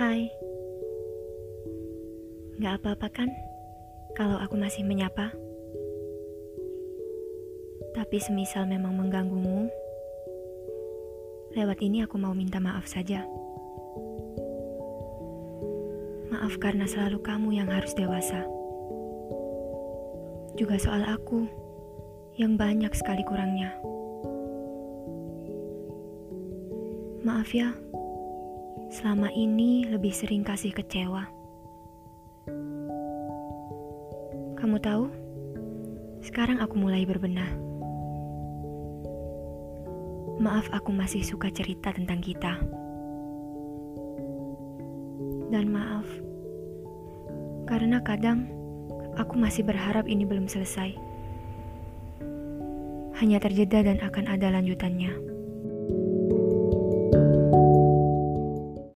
Hai. Gak apa-apa kan kalau aku masih menyapa? Tapi semisal memang mengganggumu, lewat ini aku mau minta maaf saja. Maaf karena selalu kamu yang harus dewasa. Juga soal aku yang banyak sekali kurangnya. Maaf ya, selama ini lebih sering kasih kecewa. Kamu tahu, sekarang aku mulai berbenah. Maaf, aku masih suka cerita tentang kita, dan maaf karena kadang aku masih berharap ini belum selesai, hanya terjeda dan akan ada lanjutannya.